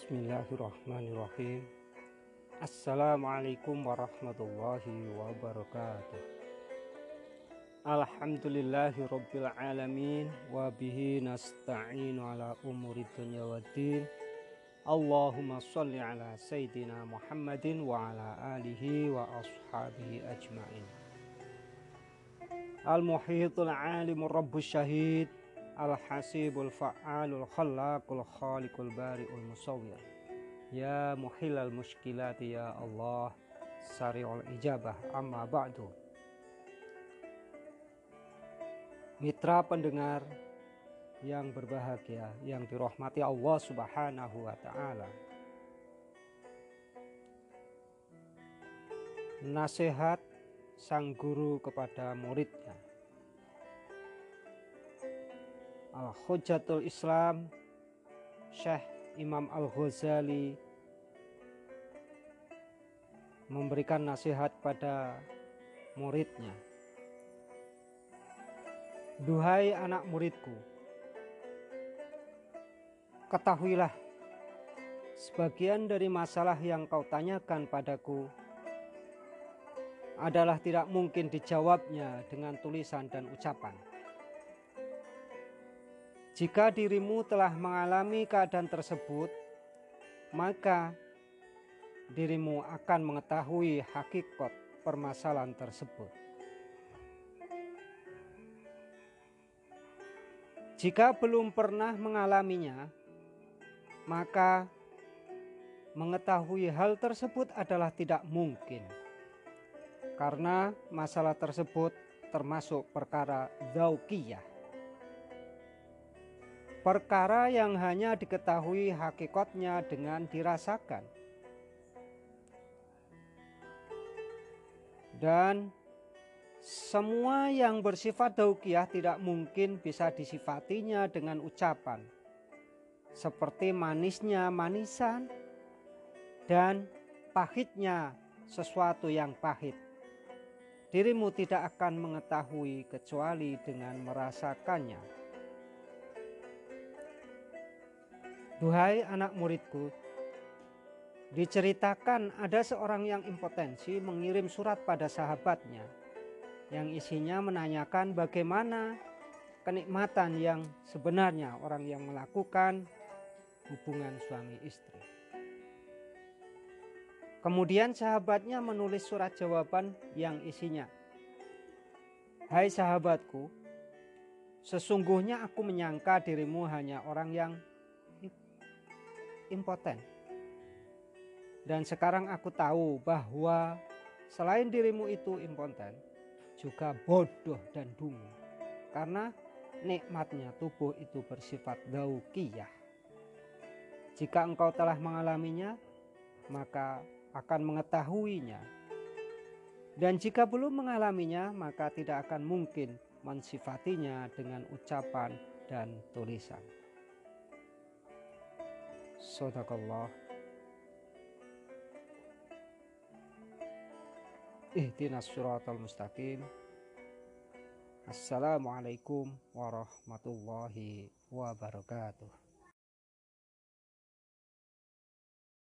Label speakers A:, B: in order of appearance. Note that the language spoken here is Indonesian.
A: بسم الله الرحمن الرحيم السلام عليكم ورحمة الله وبركاته الحمد لله رب العالمين وبه نستعين على أمور الدنيا والدين اللهم صل على سيدنا محمد وعلى آله وأصحابه أجمعين المحيط العالم رب الشهيد Al-Hasibul Fa'alul Khallaqul Khaliqul Bari'ul Musawwir Ya muhilal muskilati ya Allah Sari'ul ijabah amma ba'du Mitra pendengar yang berbahagia yang dirahmati Allah Subhanahu wa taala. Nasihat sang guru kepada muridnya. Al-Hujjatul Islam Syekh Imam Al-Ghazali memberikan nasihat pada muridnya. Duhai anak muridku, ketahuilah sebagian dari masalah yang kau tanyakan padaku adalah tidak mungkin dijawabnya dengan tulisan dan ucapan. Jika dirimu telah mengalami keadaan tersebut, maka dirimu akan mengetahui hakikat permasalahan tersebut. Jika belum pernah mengalaminya, maka mengetahui hal tersebut adalah tidak mungkin, karena masalah tersebut termasuk perkara zaukiyah perkara yang hanya diketahui hakikatnya dengan dirasakan. Dan semua yang bersifat daukiah tidak mungkin bisa disifatinya dengan ucapan. Seperti manisnya manisan dan pahitnya sesuatu yang pahit. Dirimu tidak akan mengetahui kecuali dengan merasakannya. Duhai anak muridku, diceritakan ada seorang yang impotensi mengirim surat pada sahabatnya yang isinya menanyakan bagaimana kenikmatan yang sebenarnya orang yang melakukan hubungan suami istri. Kemudian sahabatnya menulis surat jawaban yang isinya, Hai sahabatku, sesungguhnya aku menyangka dirimu hanya orang yang impoten. Dan sekarang aku tahu bahwa selain dirimu itu impoten, juga bodoh dan dungu. Karena nikmatnya tubuh itu bersifat daukiyah. Jika engkau telah mengalaminya, maka akan mengetahuinya. Dan jika belum mengalaminya, maka tidak akan mungkin mensifatinya dengan ucapan dan tulisan. Sadaqallah. Ihdinas suratal mustaqim. Assalamualaikum warahmatullahi wabarakatuh